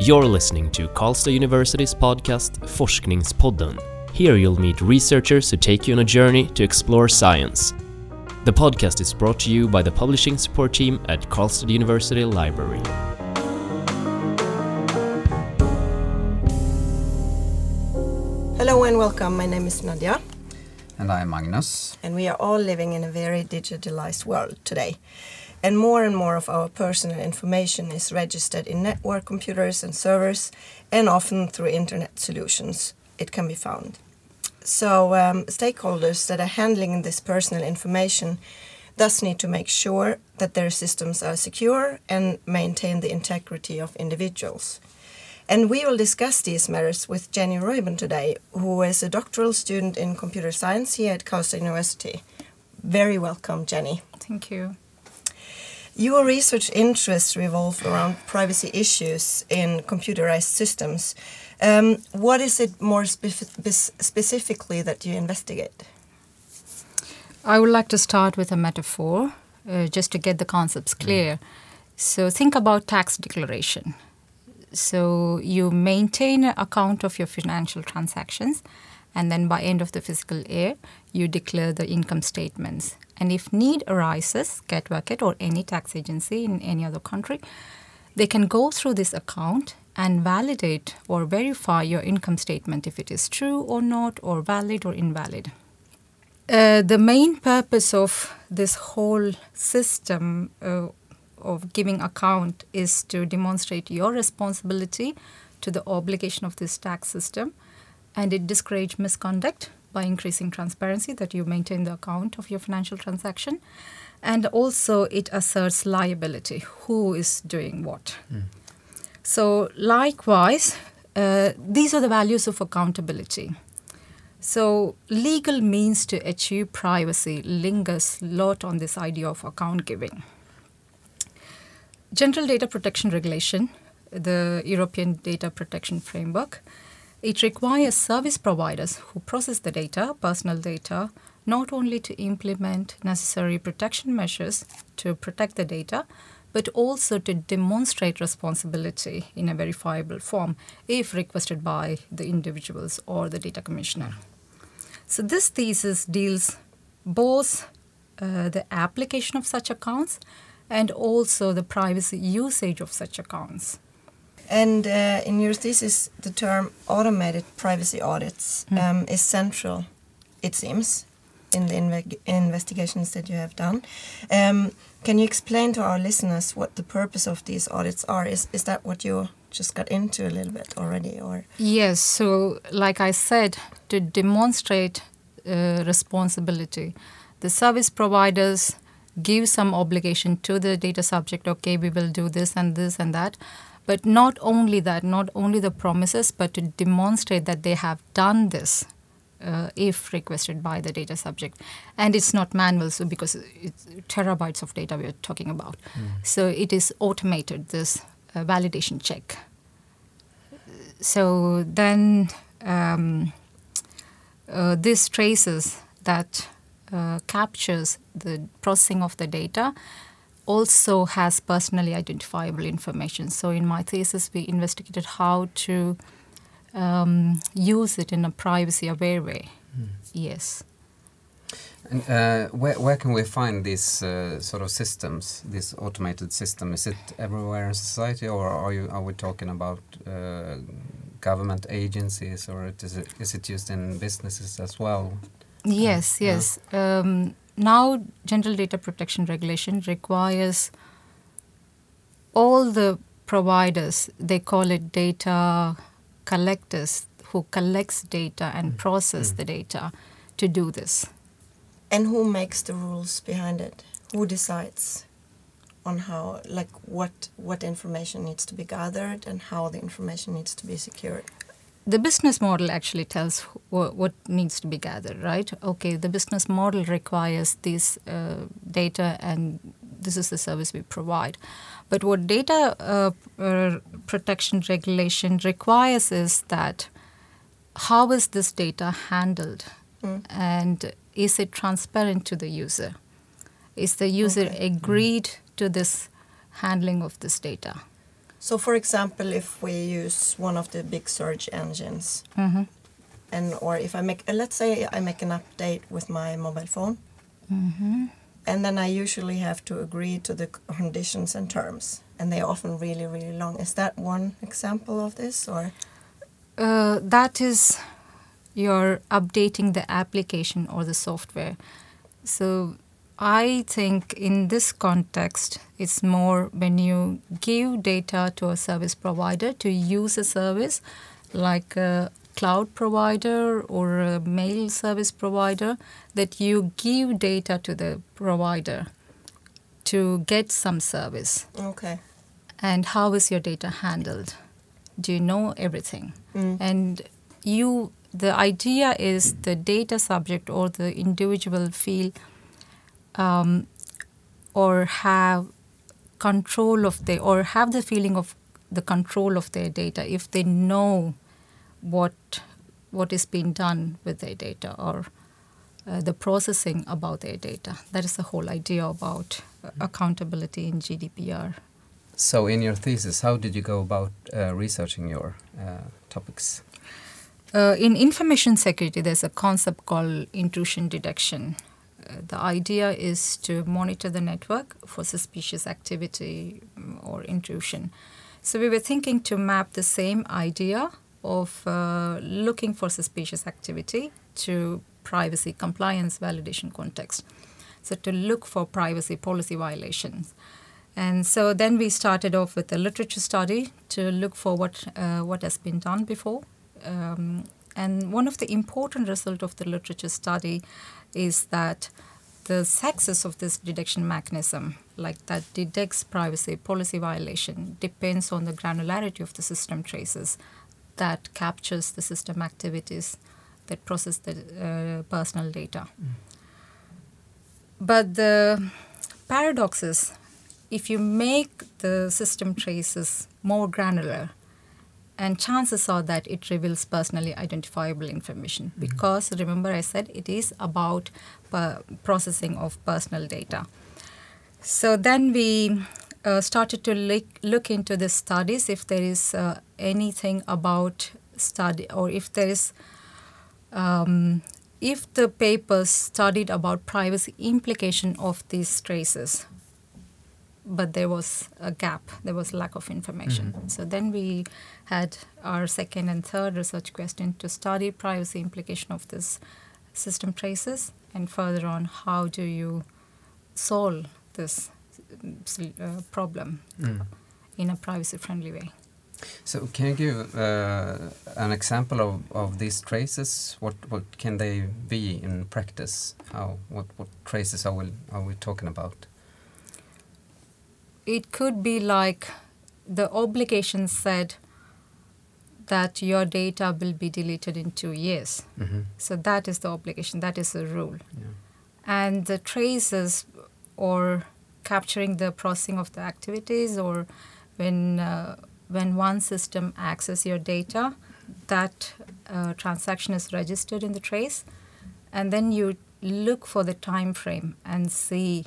You're listening to Karlstad University's podcast Forskningspodden. Here you'll meet researchers who take you on a journey to explore science. The podcast is brought to you by the publishing support team at Karlstad University Library. Hello and welcome. My name is Nadia, And I'm Magnus. and we are all living in a very digitalized world today. And more and more of our personal information is registered in network computers and servers, and often through internet solutions it can be found. So, um, stakeholders that are handling this personal information thus need to make sure that their systems are secure and maintain the integrity of individuals. And we will discuss these matters with Jenni Reuben today, who is a doctoral student in computer science here at Karlstad University. Very welcome, Jenni. Thank you. Your research interests revolve around privacy issues in computerized systems. Um, what is it more specifically that you investigate? I would like to start with a metaphor uh, just to get the concepts clear. So, think about tax declaration. So, you maintain an account of your financial transactions, and then by end of the fiscal year, you declare the income statements. And if need arises, Skatteverket or any tax agency in any other country, they can go through this account and validate or verify your income statement if it is true or not, or valid or invalid. Uh, the main purpose of this whole system uh, of giving account is to demonstrate your responsibility to the obligation of this tax system and it discourage misconduct by increasing transparency that you maintain the account of your financial transaction. And also it asserts liability who is doing what. So likewise uh, these are the values of accountability. So legal means to achieve privacy lingers a lot on this idea of account giving. General data protection regulation the european data protection framework it requires service providers who process the data, personal data, not only to implement necessary protection measures to protect the data, but also to demonstrate responsibility in a verifiable form if requested by the individuals or the data commissioner. So, this thesis deals both uh, the application of such accounts and also the privacy usage of such accounts. And uh, in your thesis, the term automated privacy audits um, is central, it seems, in the inve- investigations that you have done. Um, can you explain to our listeners what the purpose of these audits are? Is, is that what you just got into a little bit already? or Yes, so like I said, to demonstrate uh, responsibility, the service providers give some obligation to the data subject okay, we will do this and this and that. But not only that, not only the promises, but to demonstrate that they have done this uh, if requested by the data subject. And it's not manual, so because it's terabytes of data we're talking about. So it is automated, this uh, validation check. So then um, uh, this traces that uh, captures the processing of the data also has personally identifiable information. So in my thesis, we investigated how to um, use it in a privacy-aware way. Yes. And uh, where, where can we find these uh, sort of systems, this automated system? Is it everywhere in society, or are you are we talking about uh, government agencies, or is it is it used in businesses as well? Yes, yeah. yes. Um, now, General Data Protection Regulation requires all the providers, they call it data collectors, who collects data and mm. process mm. the data to do this. And who makes the rules behind it? Who decides on how, like, what what information needs to be gathered and how the information needs to be secured? The business model actually tells wh- what needs to be gathered, right? Okay, the business model requires this uh, data, and this is the service we provide. But what data uh, uh, protection regulation requires is that how is this data handled, and is it transparent to the user? Is the user Okay. agreed to this handling of this data? So, for example, if we use one of the big search engines, Mhm. and or if I make, uh, let's say I make an update with my mobile phone, Mhm. and then I usually have to agree to the conditions and terms, and they are often really, really long. Is that one example of this, or? Uh, that is you're updating the application or the software. So I think in this context, it's more when you give data to a service provider to use a service like a cloud provider or a mail service provider, that you give data to the provider to get some service. Okay. And how is your data handled? Do you know everything? Mm. and you the idea is the data subject or the individual feel um, or have control of their or have the feeling of the control of their data if they know what what is being done with their data or uh, the processing about their data that is the whole idea about uh, accountability in gdpr So, in your thesis, how did you go about uh, researching your uh, topics? Uh, in information security, there's a concept called intrusion detection. The idea is to monitor the network for suspicious activity mm, or intrusion. So we were thinking to map the same idea of uh, looking for suspicious activity to privacy compliance validation context. So to look for privacy policy violations. And so then we started off with a literature study to look for what, uh, what has been done before. Um, and one of the important results of the literature study is that the success of this detection mechanism, like that detects privacy policy violation, depends on the granularity of the system traces that captures the system activities that process the uh, personal data. But the paradox is if you make the system traces more granular, and chances are that it reveals personally identifiable information. Because remember I said it is about per- processing of personal data. So then we uh, started to look, look into the studies if there is uh, anything about study or if there is um, if the papers studied about privacy implication of these traces but there was a gap there was lack of information so then we had our second and third research question to study privacy implication of this system traces and further on how do you solve this uh, problem in a privacy friendly way So, can you give uh, an example of, of these traces? What what can they be in practice? How what what traces are we are we talking about? It could be like the obligation said that your data will be deleted in two years. hmm So that is the obligation, that is the rule. Yeah. And the traces or capturing the processing of the activities or when, uh, when one system access your data, that uh, transaction is registered in the trace. And then you look for the time frame and see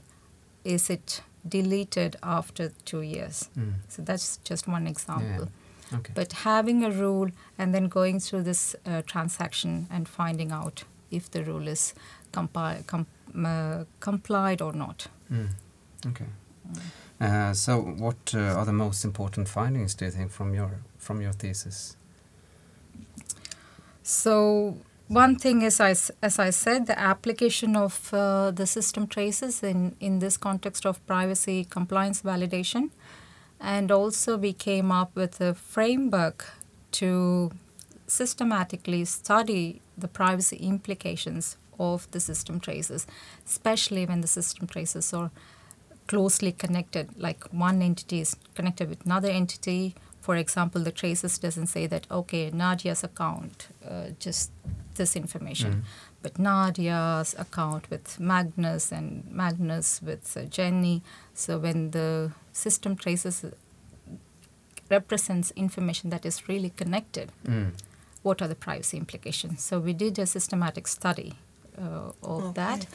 is it deleted after two years. Mm. So that's just one example. Okay. But having a rule and then going through this uh, transaction and finding out if the rule is compi- com- uh, complied or not. Mm. Okay. Uh, so, what uh, are the most important findings do you think from your from your thesis? So one thing is, I s as I said, the application of uh, the system traces in, in this context of privacy compliance validation. And also we came up with a framework to systematically study the privacy implications of the system traces, especially when the system traces are closely connected, like one entity is connected with another entity. For example, the traces doesn't say that okay, Nadia's account, uh, just this information, but Nadia's account with Magnus and Magnus with uh, Jenni. So when the system traces represents information that is really connected, Mm. what are the privacy implications? So we did a systematic study uh, of Okay. that,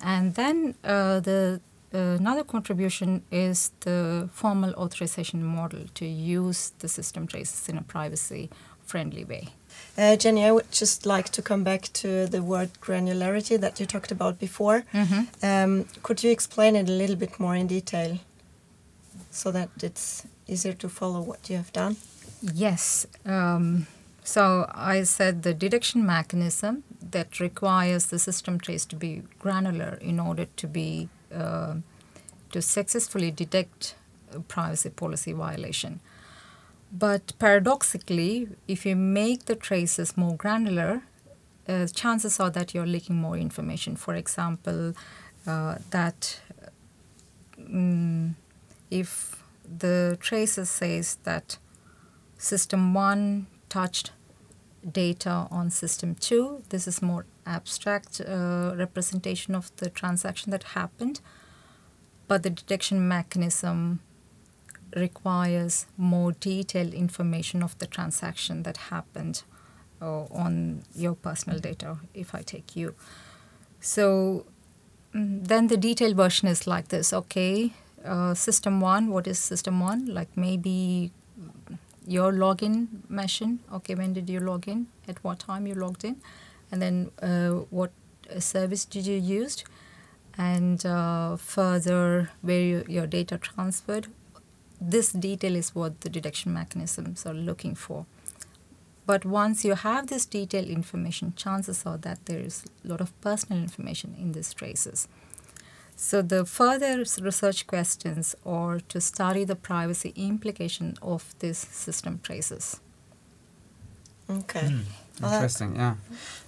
and then uh, the another contribution is the formal authorization model to use the system traces in a privacy friendly way. Uh, Jenni, I would just like to come back to the word granularity that you talked about before. Um, could you explain it a little bit more in detail so that it's easier to follow what you have done? Yes. Um, so I said the detection mechanism that requires the system trace to be granular in order to be uh, to successfully detect privacy policy violation. But paradoxically, if you make the traces more granular, uh, chances are that you're leaking more information. For example, uh, that mm, if the traces says that system 1 touched data on system 2 this is more abstract uh, representation of the transaction that happened but the detection mechanism requires more detailed information of the transaction that happened uh, on your personal data if i take you. So mm, then the detailed version is like this okay? Uh, system one what is system one? Like maybe your login machine okay when did you log in? At what time you logged in? And then uh, what uh, service did you used and uh, further where you, your data transferred this detail is what the detection mechanisms are looking for but once you have this detailed information chances are that there is a lot of personal information in these traces so the further research questions are to study the privacy implication of these system traces. Okay. Hmm. Interesting, yeah.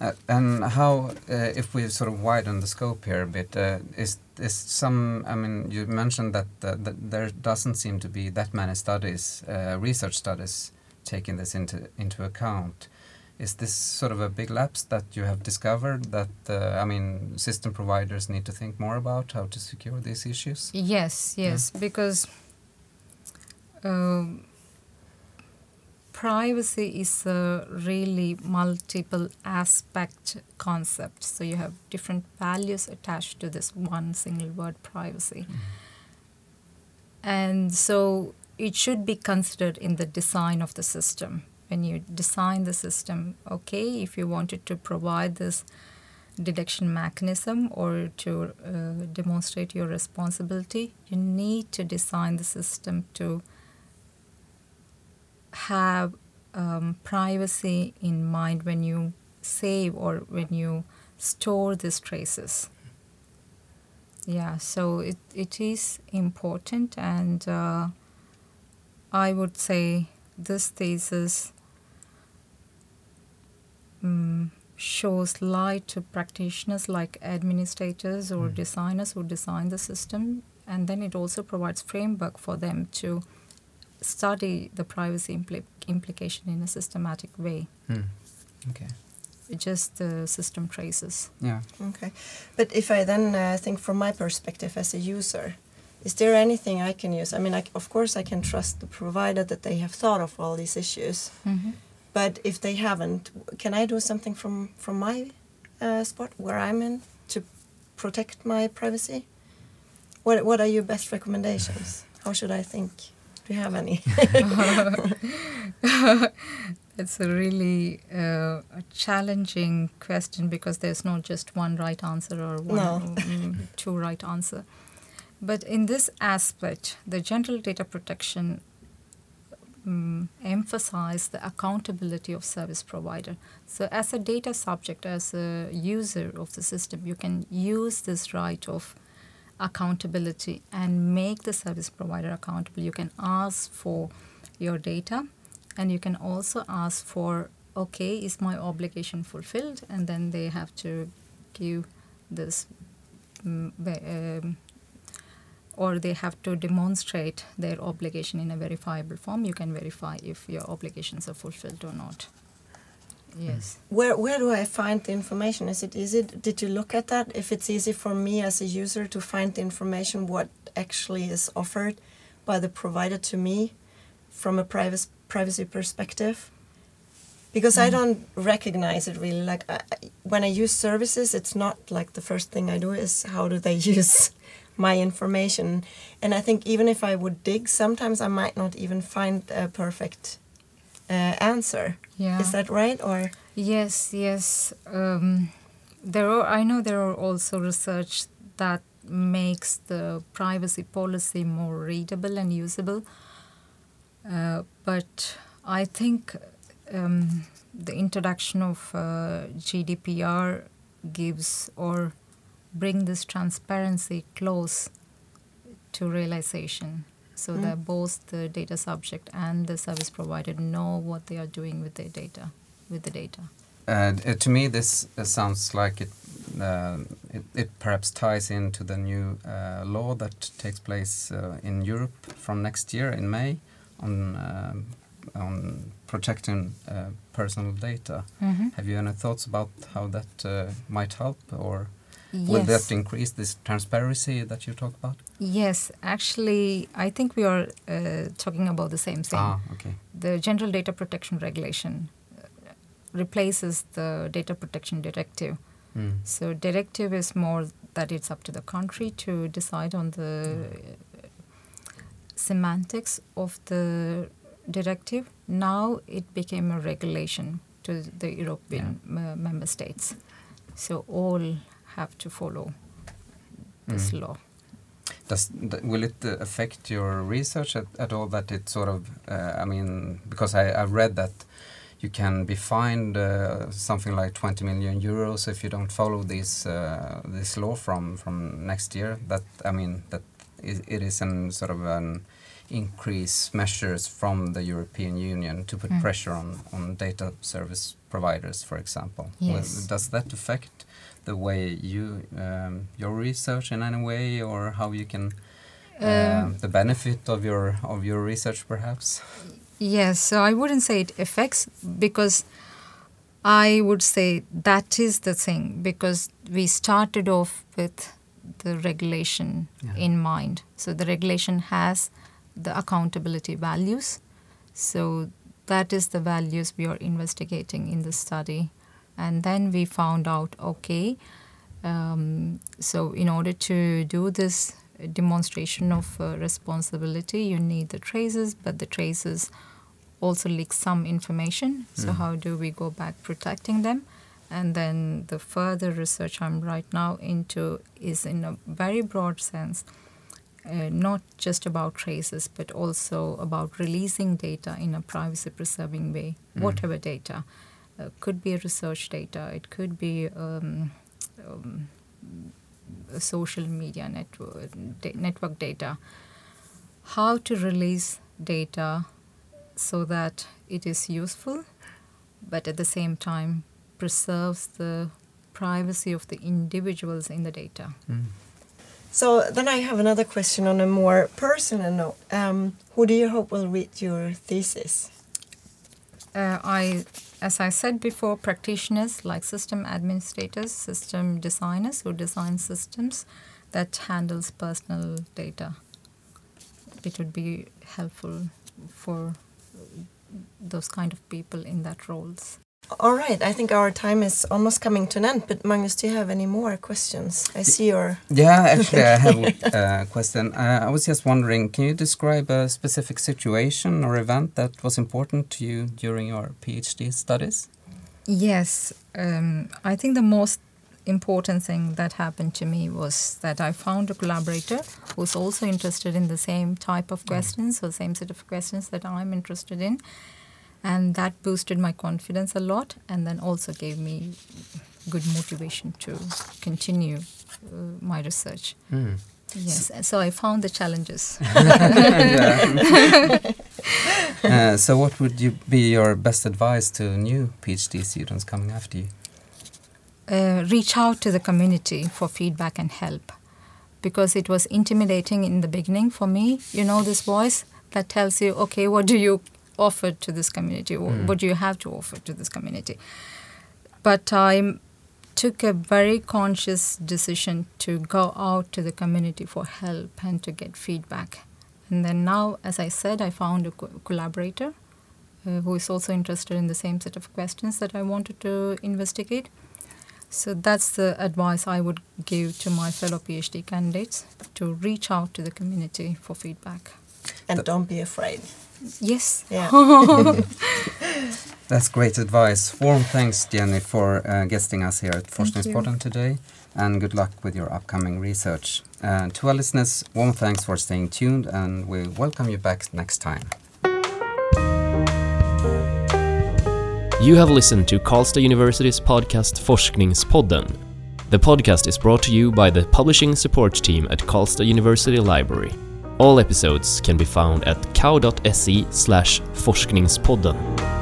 Uh, and how, uh, if we sort of widen the scope here a bit, uh, is is some? I mean, you mentioned that, uh, that there doesn't seem to be that many studies, uh, research studies, taking this into into account. Is this sort of a big lapse that you have discovered that uh, I mean, system providers need to think more about how to secure these issues? Yes, yes, because um, privacy is a really multiple aspect concept. So you have different values attached to this one single word privacy. And so it should be considered in the design of the system. When you design the system, okay, if you wanted to provide this detection mechanism or to uh, demonstrate your responsibility, you need to design the system to have um, privacy in mind when you save or when you store these traces. Yeah, so it, it is important, and uh, I would say this thesis um, shows light to practitioners like administrators or designers who design the system, and then it also provides framework for them to study the privacy impli- implication in a systematic way. Hmm. Okay. Just the system traces. Yeah. Okay. But if I then uh, think from my perspective as a user, is there anything I can use? I mean, I, of course, I can trust the provider that they have thought of all these issues. But if they haven't, can I do something from from my uh, spot where I'm in to protect my privacy? What What are your best recommendations? How should I think? Do you have any? It's a really uh, a challenging question because there's not just one right answer or one No. mm, two right answer. But in this aspect, the general data protection um, emphasize the accountability of service provider. So as a data subject, as a user of the system, you can use this right of accountability and make the service provider accountable. You can ask for your data and you can also ask for okay is my obligation fulfilled? And then they have to give this mm, um, or they have to demonstrate their obligation in a verifiable form. You can verify if your obligations are fulfilled or not yes Where Where do I find the information? Is it easy? Did you look at that? If it's easy for me as a user to find the information, what actually is offered by the provider to me from a privacy privacy perspective? Because I mm. don't recognize it really. Like I, when I use services, it's not like the first thing I do is how do they use my information. And I think even if I would dig, sometimes I might not even find a perfect answer. Yeah. Is that right? Or Yes, yes. Um, there are. I know there are also research that makes the privacy policy more readable and usable. Uh, but I think um, the introduction of uh, GDPR gives or bring this transparency close to realization so Mm. that both the data subject and the service provider know what they are doing with their data with the data Uh, uh, to me, this uh, sounds like it, uh, it. It perhaps ties into the new uh, law that takes place uh, in Europe from next year in May on um, on protecting uh, personal data. Have you any thoughts about how that uh, might help, or will that increase this transparency that you talk about? yes actually i think we are uh, talking about the same thing Ah, okay. the general data protection regulation uh, replaces the data protection directive Mm. So directive is more that it's up to the country to decide on the uh, semantics of the directive. Now it became a regulation to the European uh, member states. So all have to follow this Mm. law. Does will it uh, affect your research at, at all? That it sort of, uh, I mean, because I I've read that you can be fined uh, something like 20 million euros if you don't follow this uh, this law from from next year. That I mean that is, it is an sort of an increase measures from the European Union to put Mm. pressure on on data service providers, for example. Yes. does that affect the way you um, your research in any way, or how you can um, Um, the benefit of your of your research, perhaps? Yes, so I wouldn't say it affects because I would say that is the thing because we started off with the regulation Yeah. in mind. So the regulation has the accountability values. So that is the values we are investigating in the study. And then we found out okay, um, so in order to do this demonstration of uh, responsibility, you need the traces, but the traces also leak some information. So Mm. how do we go back protecting them? And then the further research I'm right now into is in a very broad sense, uh, not just about traces, but also about releasing data in a privacy preserving way, Mm. whatever data. Uh, could be research data, it could be um, um, a social media network, da- network data. How to release data so that it is useful, but at the same time preserves the privacy of the individuals in the data. Mm. So, then I have another question on a more personal note. Um, who do you hope will read your thesis? Uh, I, as I said before, practitioners like system administrators, system designers who design systems that handles personal data. It would be helpful for those kind of people in that roles. All right, I think our time is almost coming to an end. But Magnus, do you have any more questions? I see your. Yeah, actually, I have a question. Uh, I was just wondering, can you describe a specific situation or event that was important to you during your PhD studies? Yes, um, I think the most important thing that happened to me was that I found a collaborator who's also interested in the same type of questions or same set of questions that I'm interested in. And that boosted my confidence a lot and then also gave me good motivation to continue uh, my research. Mm. Yes, so I found the challenges. uh, so, what would you be your best advice to new PhD students coming after you? uh, reach out to the community for feedback and help because it was intimidating in the beginning for me. You know, this voice that tells you, okay, what do you offer to this community? Wh- Mm. What do you have to offer to this community? But I took a very conscious decision to go out to the community for help and to get feedback. And then now, as I said, I found a co- collaborator uh, who is also interested in the same set of questions that I wanted to investigate. So that's the advice I would give to my fellow PhD candidates to reach out to the community for feedback. And don't be afraid. Yes. Yeah. That's great advice. Warm thanks, Jenni, for uh, guesting us here at you. Forskningspodden today, and good luck with your upcoming research. Uh, to our listeners, warm thanks for staying tuned, and we welcome you back next time. You have listened to Karlstad University's podcast Forskningspodden. The podcast is brought to you by the publishing support team at Karlstad University Library. All episodes can be found at cow.se slash forskningspodden.